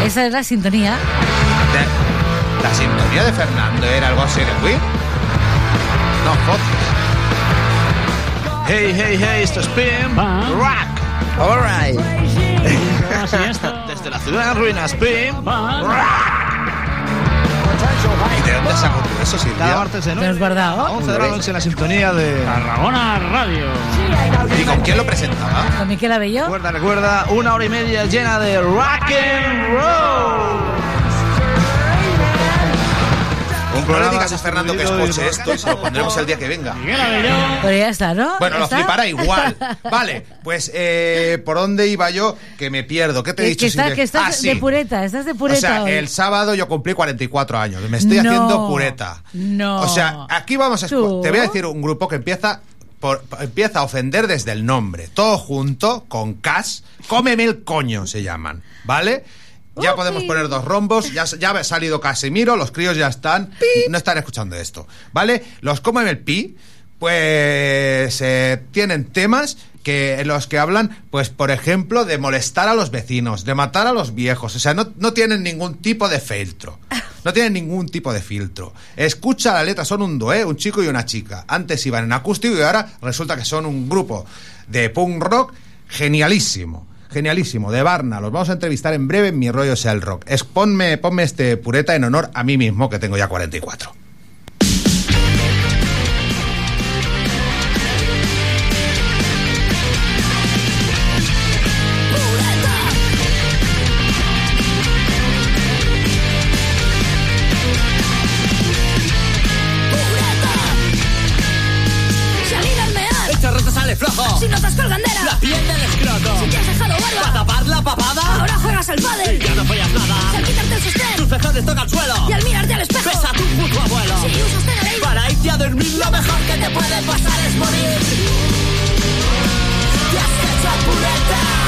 Esa es la sintonía.
De- ¿La sintonía de Fernando era algo así de Queen? No, fotos.
Hey, hey, hey, esto es Pim Rock. Alright. Desde la ciudad en ruinas, Pim
¿Y de dónde sacó tú eso, Silvia?
Cada martes de
¿Te lo has guardado?
11 de la noche en la sintonía de Tarragona Radio.
¿Y con quién lo presentaba?
¿Con Miquel Abello?
Recuerda, recuerda, una hora y media llena de rock and roll.
No le digas a Fernando que escuche
y-
esto y se lo pondremos el día que venga.
Pero ya está, ¿no?
Bueno, lo
¿Está?
flipará igual. Vale, pues eh, ¿por dónde iba yo? Que me pierdo. ¿Qué te he
Que,
dicho?
que, está- que estás
Ah, sí.
de pureta, estás de
O
pureta
sea,
hoy.
el sábado yo cumplí 44 años. Me estoy
No,
haciendo pureta.
No.
O sea, aquí vamos a...
¿Tú?
Te voy a decir un grupo que empieza... Por, empieza a ofender desde el nombre. Todo junto, con Cas. Cómeme el coño, se llaman. ¿Vale? Ya podemos poner dos rombos, ya, ya ha salido Casemiro, los críos ya están, no están escuchando esto, ¿vale? Los Cómeme el Pi, pues eh, tienen temas que en los que hablan, pues por ejemplo, de molestar a los vecinos, de matar a los viejos, o sea, no, no tienen ningún tipo de filtro. No tienen ningún tipo de filtro. Escucha la letra, son un dué, un chico y una chica. Antes iban en acústico y ahora resulta que son un grupo de punk rock genialísimo. Genialísimo, de Barna. Los vamos a entrevistar en breve en Mi Rollo sea el Rock. Ponme, ponme este pureta en honor a mí mismo, que tengo ya 44.
Juegas al pádel.
Y ya no follas nada.
Si al quitarte el sostén
Tus pezones tocan el suelo.
y al mirarte al espejo,
Pesa tu puto abuelo.
si usas Teneré,
Para irte a dormir lo mejor que te puede pasar es morir.
te has hecho pureta.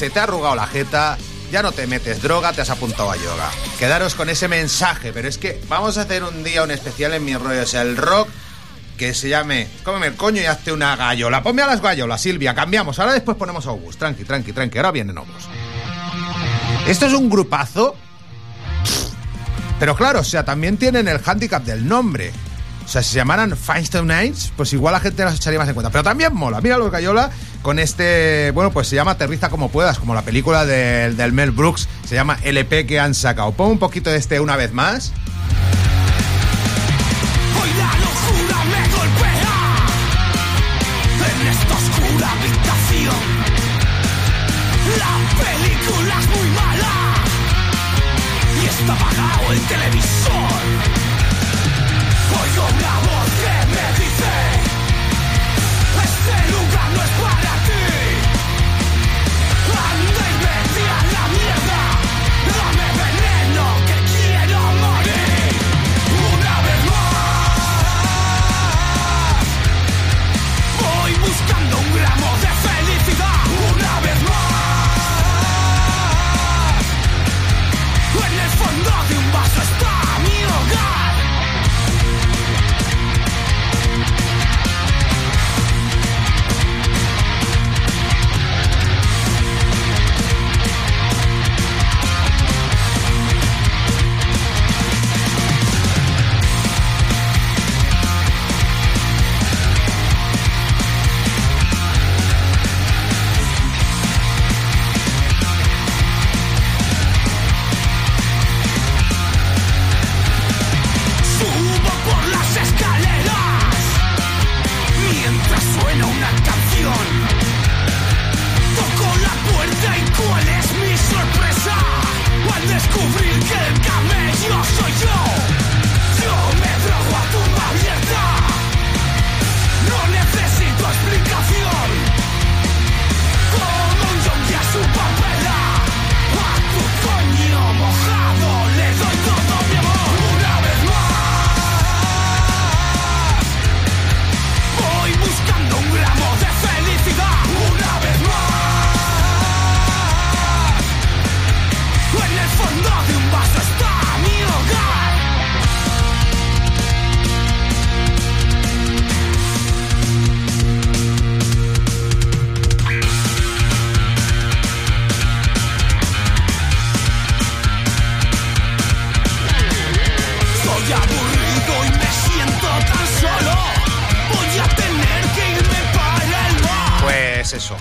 Se te
ha arrugado la jeta, ya no te metes droga, te has apuntado a yoga. Quedaros con ese mensaje, pero es que vamos a hacer un día un especial en mi rollo, el rock que se llame Cómeme el coño y hazte una gallola. Ponme a las gallolas, Silvia, cambiamos. Ahora después ponemos a August. Tranqui, tranqui, tranqui. Ahora vienen August. Esto es un grupazo. Pero claro, o sea, también tienen el handicap del nombre. O sea, si se llamaran Feinstein Nights, pues igual la gente las echaría más en cuenta. Pero también mola. Mira los Gallola con este. Bueno, pues se llama Aterriza como puedas, como la película del, del Mel Brooks. Se llama LP que han sacado. Pon un poquito de este una vez más.
Hoy la locura me golpea en esta oscura habitación. La película es muy mala y está apagado el televisor. Oigo una voz que me dice: Este lugar no es para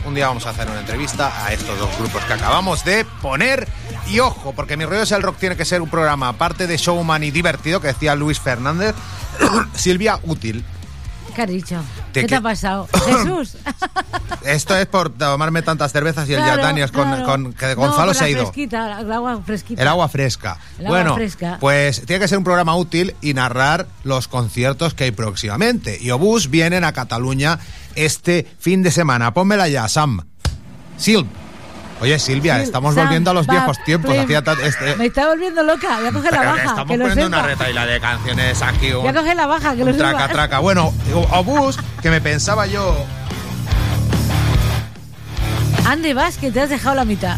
un
día vamos a hacer una entrevista a estos dos grupos que acabamos de poner. Y ojo, porque Mi Rollo es el Rock tiene que ser un programa, aparte de showman y divertido, que decía Luis Fernández, Silvia, útil.
¿Qué has dicho?
¿De
¿Qué, te
qué?
ha pasado? Jesús.
Esto es por tomarme tantas cervezas y el
Claro,
Yatanias con,
claro.
con- que Gonzalo se ha ido.
Fresquita, el agua fresquita.
El agua fresca.
El agua
bueno,
fresca.
pues tiene que ser un programa útil y narrar los conciertos que hay próximamente. Y Obús vienen a Cataluña este fin de semana. Pónmela ya, Sam. Sil. Oye, Silvia,
Sil,
estamos
Sam,
volviendo a los viejos tiempos. Hacía este-
Me está volviendo loca. Voy a coger la baja.
estamos
Que lo
poniendo una
sepa.
retaila de canciones aquí.
Voy a
Un,
coger la baja, que lo
un
sepa.
traca, traca. Bueno, Obús, que me pensaba yo...
Ande, vas, que te has dejado la mitad.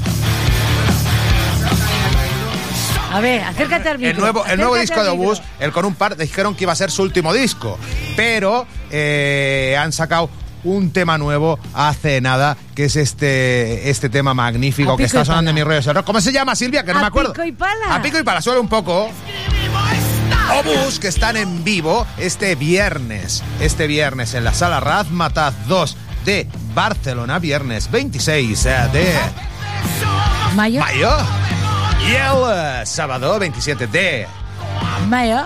A ver, acércate al micro.
El nuevo, el nuevo disco de. Obús, el con un par, dijeron que iba a ser su último disco. Pero eh, han sacado un tema nuevo hace nada, que es este, este tema magnífico
A
que está sonando en mi rollo. ¿Cómo se llama, Silvia? Que no
A
me acuerdo.
pico y pala.
A pico y pala, suele un poco. Obús, que están en vivo este viernes. Este viernes en la sala Razmataz 2 de Barcelona, viernes 26 eh, de
Mayo.
mayo. Y el eh, sábado 27 de
Mayo.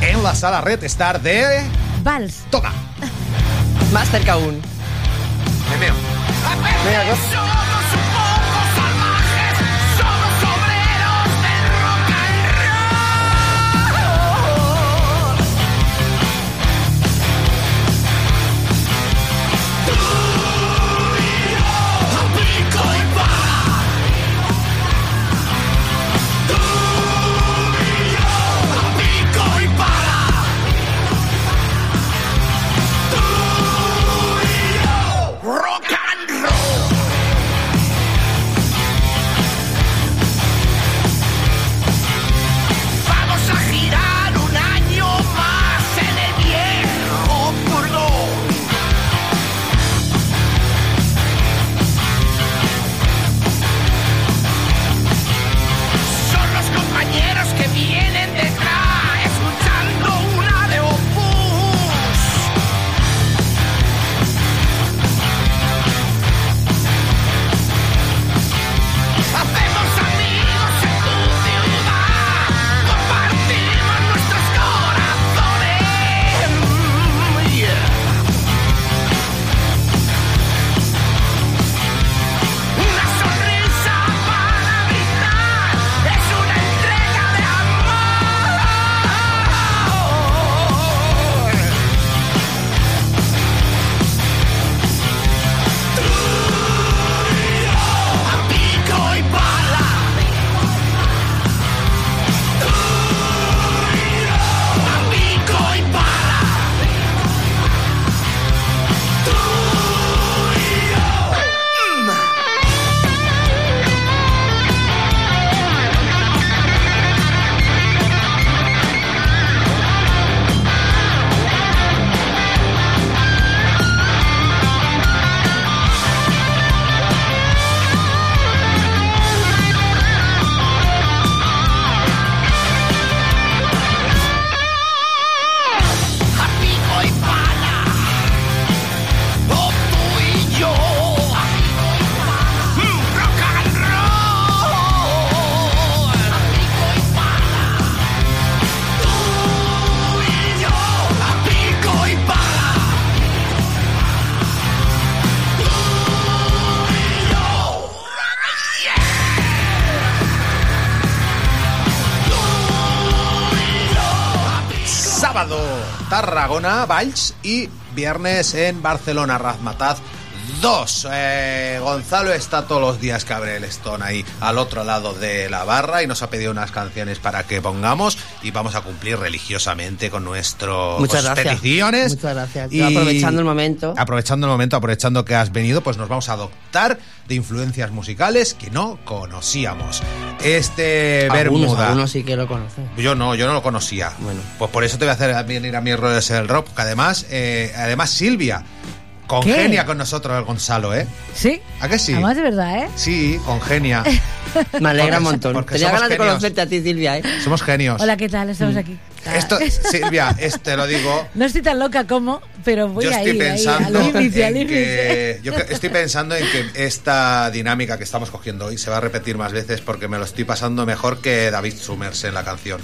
en la sala Red Star de
Vals.
Toma.
Más cerca aún.
Memeo.
Venga, go.
Tarragona, Valls y viernes en Barcelona, Razmataz 2. Eh, Gonzalo está todos los días que abre el Stone ahí al otro lado de la barra y nos ha pedido unas canciones para que pongamos y vamos a cumplir religiosamente con
Muchas gracias.
peticiones.
Muchas gracias.
Y
aprovechando el momento.
Aprovechando el momento, aprovechando que has venido, pues nos vamos a adoptar de influencias musicales que no conocíamos. Este
Algunos,
Bermuda.
algunos sí que lo conocen.
Yo no, yo no lo conocía. Bueno. Pues por eso te voy a hacer venir a mi rollo del rock, porque además, eh, además Silvia congenia
¿Qué?
con nosotros el Gonzalo, ¿eh?
Sí.
¿A qué sí?
Además de verdad, ¿eh?
Sí, congenia.
Me alegra un montón.
porque
Tenía
somos
ganas de
genios.
conocerte a ti, Silvia, ¿eh?
Somos genios.
Hola, ¿qué tal? Estamos aquí.
Esto, Silvia, este lo digo.
No estoy tan loca como, pero voy
Yo
a
estoy
ir ahí,
pensando
al al
que, yo estoy pensando en que esta dinámica que estamos cogiendo hoy se va a repetir más veces porque me lo estoy pasando mejor que David Summers en la canción.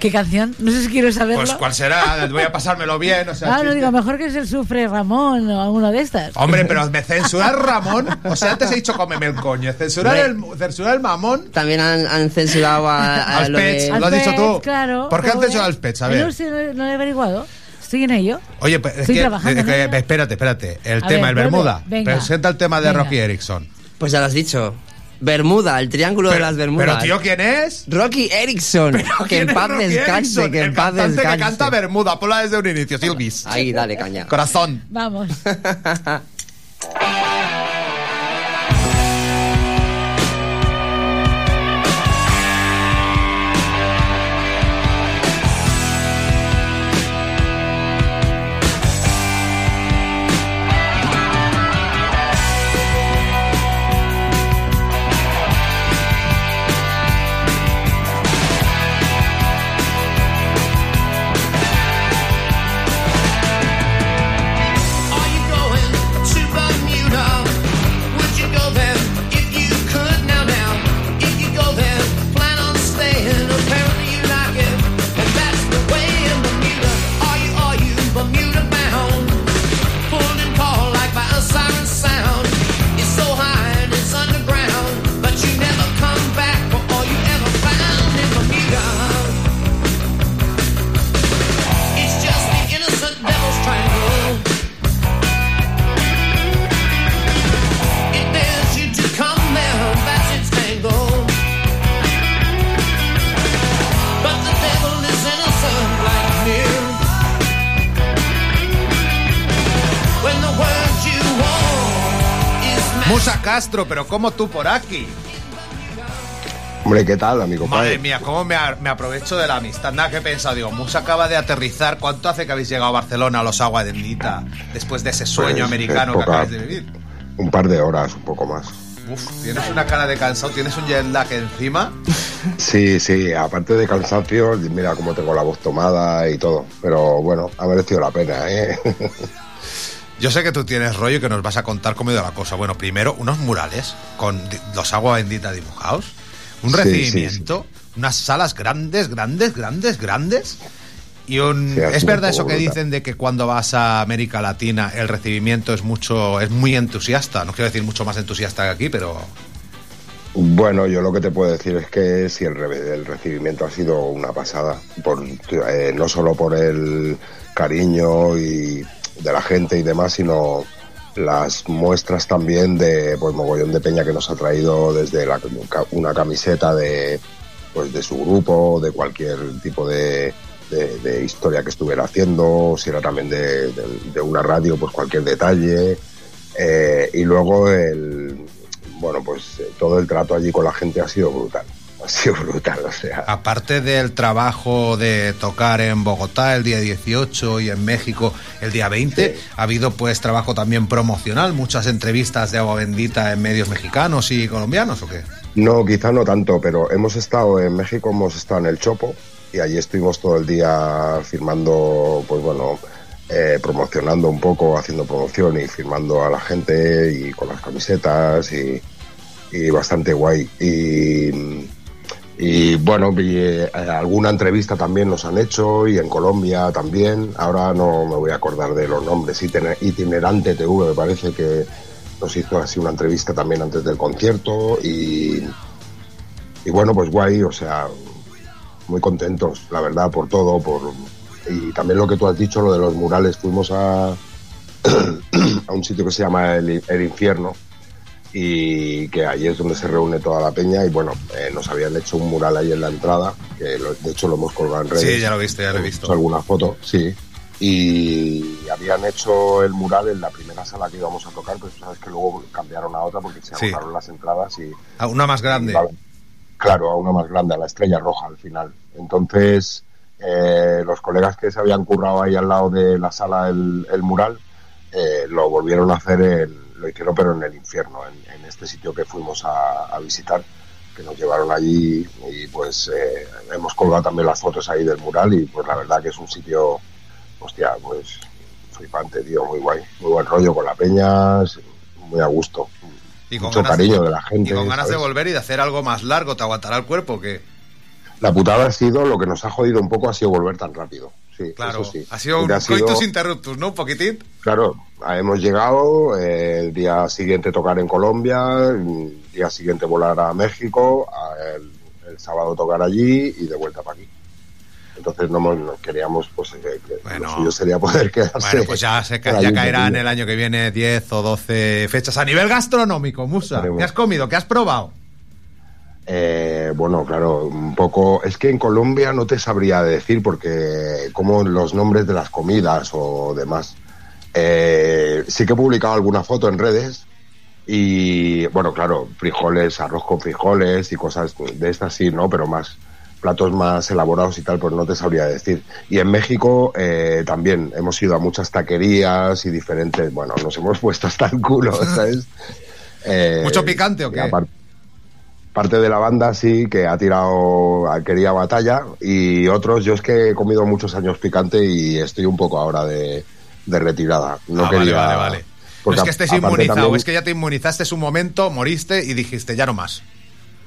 ¿Qué canción? No sé si quiero saberlo.
Pues cuál será, voy a pasármelo bien, o sea,
ah, no digo, mejor que es el Sufre Ramón o alguno de estas.
Hombre, pero me censurar Ramón, o sea, antes he dicho cómeme el coño, censurar el, censurar el mamón.
También han, han censurado a, a lo
pets,
de...
lo has dicho tú.
Claro.
¿Por qué han censurado als pets? A
Yo
ver.
No, sé, no, no he averiguado. Estoy en ello.
Oye, pues, es
Estoy
que,
trabajando
es que- espérate, espérate. El
A
tema,
ver,
el Bermuda.
venga.
Presenta el tema de
Venga.
Rocky Erickson.
Pues ya lo has dicho. Bermuda, el triángulo de las Bermudas.
pero, tío, ¿quién es?
Rocky Erickson. que
¿Quién
en paz descanse, que en
el
paz descanse.
que canta Bermuda, ponla desde un inicio, Silvis.
Ahí, dale caña.
Corazón.
Vamos.
Castro, pero ¿cómo tú por aquí?
Hombre, ¿qué tal, amigo?
Madre
padre?
mía, cómo me, a- me aprovecho de la amistad. Nada que he pensado, digo, Musa acaba de aterrizar. ¿Cuánto hace que habéis llegado a Barcelona, a los Agua Bendita, después de ese sueño
Pues,
americano
es
que acabáis de vivir?
Un par de horas, un poco más.
Uf, tienes una cara de cansado, tienes un jet lag encima.
Sí, sí, aparte de cansancio, mira cómo tengo la voz tomada y todo. Pero bueno, ha merecido la pena, ¿eh?
Yo sé que tú tienes rollo y que nos vas a contar cómo ha ido la cosa. Bueno, primero, unos murales con los agua bendita dibujados, un
Sí,
recibimiento, unas salas grandes, grandes, grandes, grandes. Y un... Es verdad eso que dicen de que cuando vas a América Latina el recibimiento es mucho, es muy entusiasta. No quiero decir mucho más entusiasta que aquí, pero
Bueno, yo lo que te puedo decir es que sí, el, el recibimiento ha sido una pasada. Por, eh, no solo por el cariño y de la gente y demás, sino las muestras también de pues mogollón de peña que nos ha traído desde la- una camiseta de pues de su grupo, de cualquier tipo de, de- historia que estuviera haciendo, si era también de, de- una radio, pues cualquier detalle. Eh, y luego el bueno pues todo el trato allí con la gente ha sido brutal. Ha sido brutal, o sea.
aparte del trabajo de tocar en Bogotá el día 18 y en México el día 20, ha habido pues trabajo también promocional, muchas entrevistas de agua bendita en medios mexicanos y colombianos o qué?
No, quizá no tanto, pero hemos estado en México, hemos estado en el Chopo y allí estuvimos todo el día firmando, pues bueno, eh, promocionando un poco, haciendo promoción y firmando a la gente y con las camisetas y, y bastante guay. Y, y bueno, eh, alguna entrevista también nos han hecho y en Colombia también. Ahora no me voy a acordar de los nombres. Itiner- Itinerante TV me parece que nos hizo así una entrevista también antes del concierto y, y bueno, pues guay, o sea, muy contentos, la verdad, por todo, por y también lo que tú has dicho, lo de los murales, fuimos a, a un sitio que se llama el, el Infierno y que ahí es donde se reúne toda la peña y bueno, eh, nos habían hecho un mural ahí en la entrada, que lo- de hecho lo hemos colgado en redes.
Sí, ya lo he visto, ya lo he visto.
alguna foto, sí. Y habían hecho el mural en la primera sala que íbamos a tocar, pero sabes que luego cambiaron a otra porque se
Sí.
agotaron las entradas y...
A una más grande.
claro, a una más grande, a la estrella roja al final. Entonces, eh, los colegas que se habían currado ahí al lado de la sala el, el mural, eh, lo volvieron a hacer, en- lo hicieron pero en el infierno, en, en este sitio que fuimos a, a visitar, que nos llevaron allí y pues eh, hemos colgado también las fotos ahí del mural y pues la verdad que es un sitio, hostia, pues flipante, tío, muy guay, muy buen rollo con la peña, muy a gusto,
Y con
mucho
ganas
cariño
de,
de la gente.
y con ganas de volver y de hacer algo más largo, ¿te aguantará el cuerpo que
La putada ha sido, lo que nos ha jodido un poco ha sido volver tan rápido. Sí,
Claro,
eso sí.
ha sido un
ha sido-
coitus interruptus, ¿no? Un poquitín.
Claro, hemos llegado, eh, el día siguiente tocar en Colombia, el día siguiente volar a México, a- el, el sábado tocar allí y de vuelta para aquí. Entonces no, no queríamos, pues eh, que lo suyo sería poder quedarse.
Bueno, pues ya, se ya caerán el año que viene 10 o 12 fechas. A nivel gastronómico, Musa, ¿qué has comido? ¿Qué has probado?
Eh, bueno, claro, un poco. Es que en Colombia no te sabría decir porque como los nombres de las comidas o demás. Eh, sí que he publicado alguna foto en redes y bueno, claro, frijoles, arroz con frijoles y cosas de estas sí, ¿no? Pero más platos más elaborados y tal, pues no te sabría decir. Y en México eh, también hemos ido a muchas taquerías y diferentes. Bueno, nos hemos puesto hasta el culo, ¿sabes? Eh,
¿Mucho picante o qué?
Parte de la banda sí que ha tirado quería batalla y otros yo es que he comido muchos años picante y estoy un poco ahora de, de retirada no
Ah, vale,
quería
vale, vale.
Porque
es que estés inmunizado,
también-
es que ya te inmunizaste un momento, moriste y dijiste, ya no más.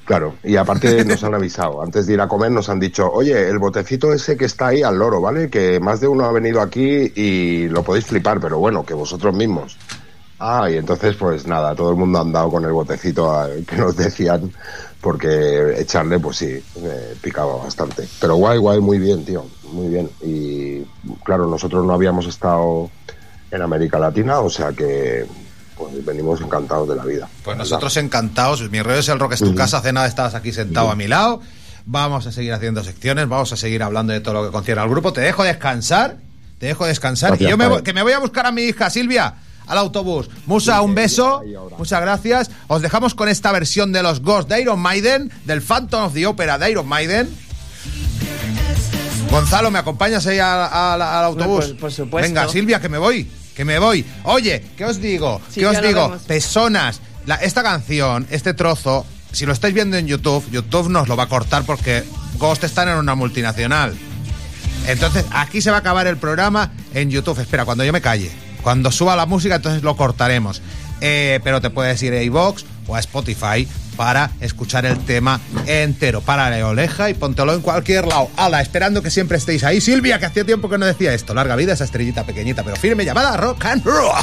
claro y aparte nos han avisado antes de ir a comer nos han dicho oye el botecito ese que está ahí al loro vale que más de uno ha venido aquí y lo podéis flipar pero bueno que vosotros mismos Ah, y entonces pues nada, todo el mundo ha andado con el botecito a- que nos decían, porque echarle pues sí, eh, picaba bastante. Pero guay, guay, muy bien, tío, muy bien. Y claro, nosotros no habíamos estado en América Latina, o sea que pues venimos encantados de la vida.
Pues nosotros encantados, mi rollo es el rock es tu casa, hace nada estabas aquí sentado a mi lado. Vamos a seguir haciendo secciones, vamos a seguir hablando de todo lo que concierne al grupo. Te dejo descansar, te dejo descansar.
Gracias,
y yo me que me voy a buscar a mi hija Silvia al autobús. Musa, un beso, muchas gracias. Os dejamos con esta versión de los Ghosts de Iron Maiden, del Phantom of the Opera de Iron Maiden. Gonzalo, ¿me acompañas ahí al, al- al autobús?
Por- por supuesto.
Venga, Silvia, que me voy, que me voy. Oye, ¿qué os digo?
Sí,
¿Qué os digo?
vemos.
Personas, la- esta canción, este trozo, si lo estáis viendo en YouTube, YouTube nos lo va a cortar porque Ghost están en una multinacional. Entonces, aquí se va a acabar el programa en YouTube. Espera, cuando yo me calle. Cuando suba la música, entonces lo cortaremos. Eh, pero te puedes ir a iVox o a Spotify para escuchar el tema entero. Párale oleja y póntelo en cualquier lado. Ala, esperando que siempre estéis ahí. Silvia, que hacía tiempo que no decía esto. Larga vida esa estrellita pequeñita pero firme llamada Rock and Roll.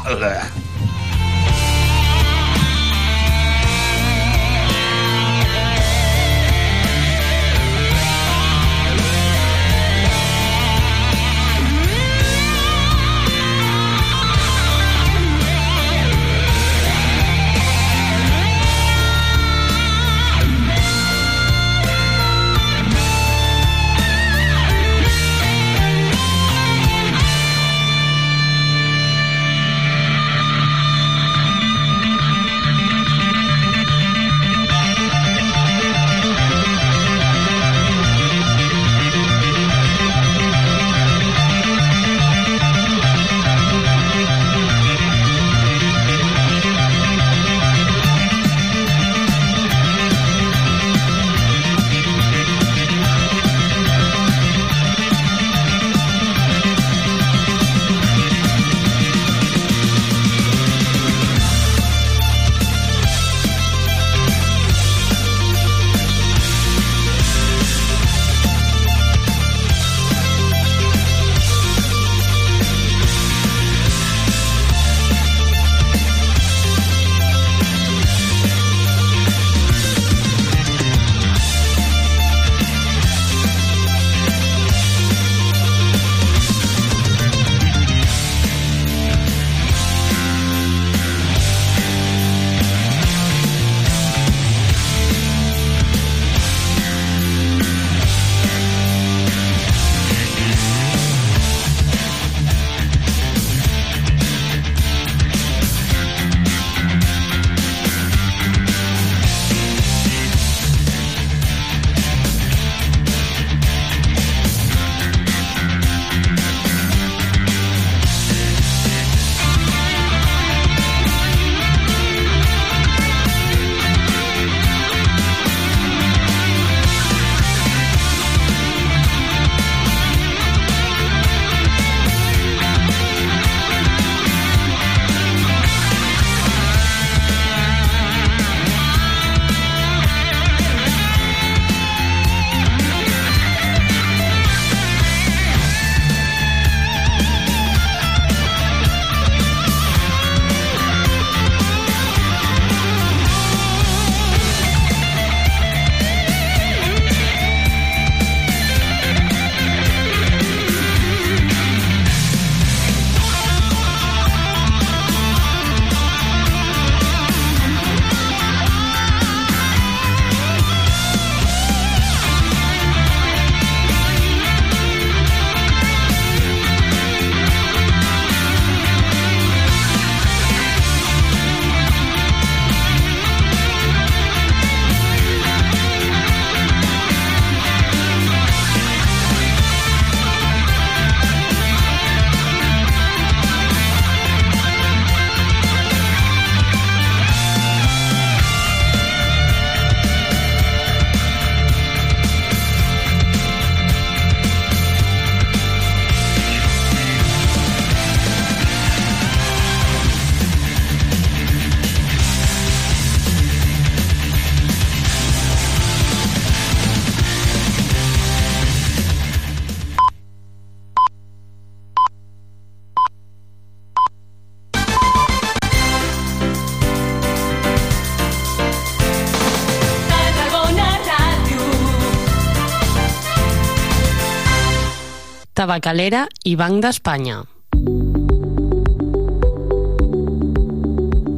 Tabacalera i Banc d'Espanya.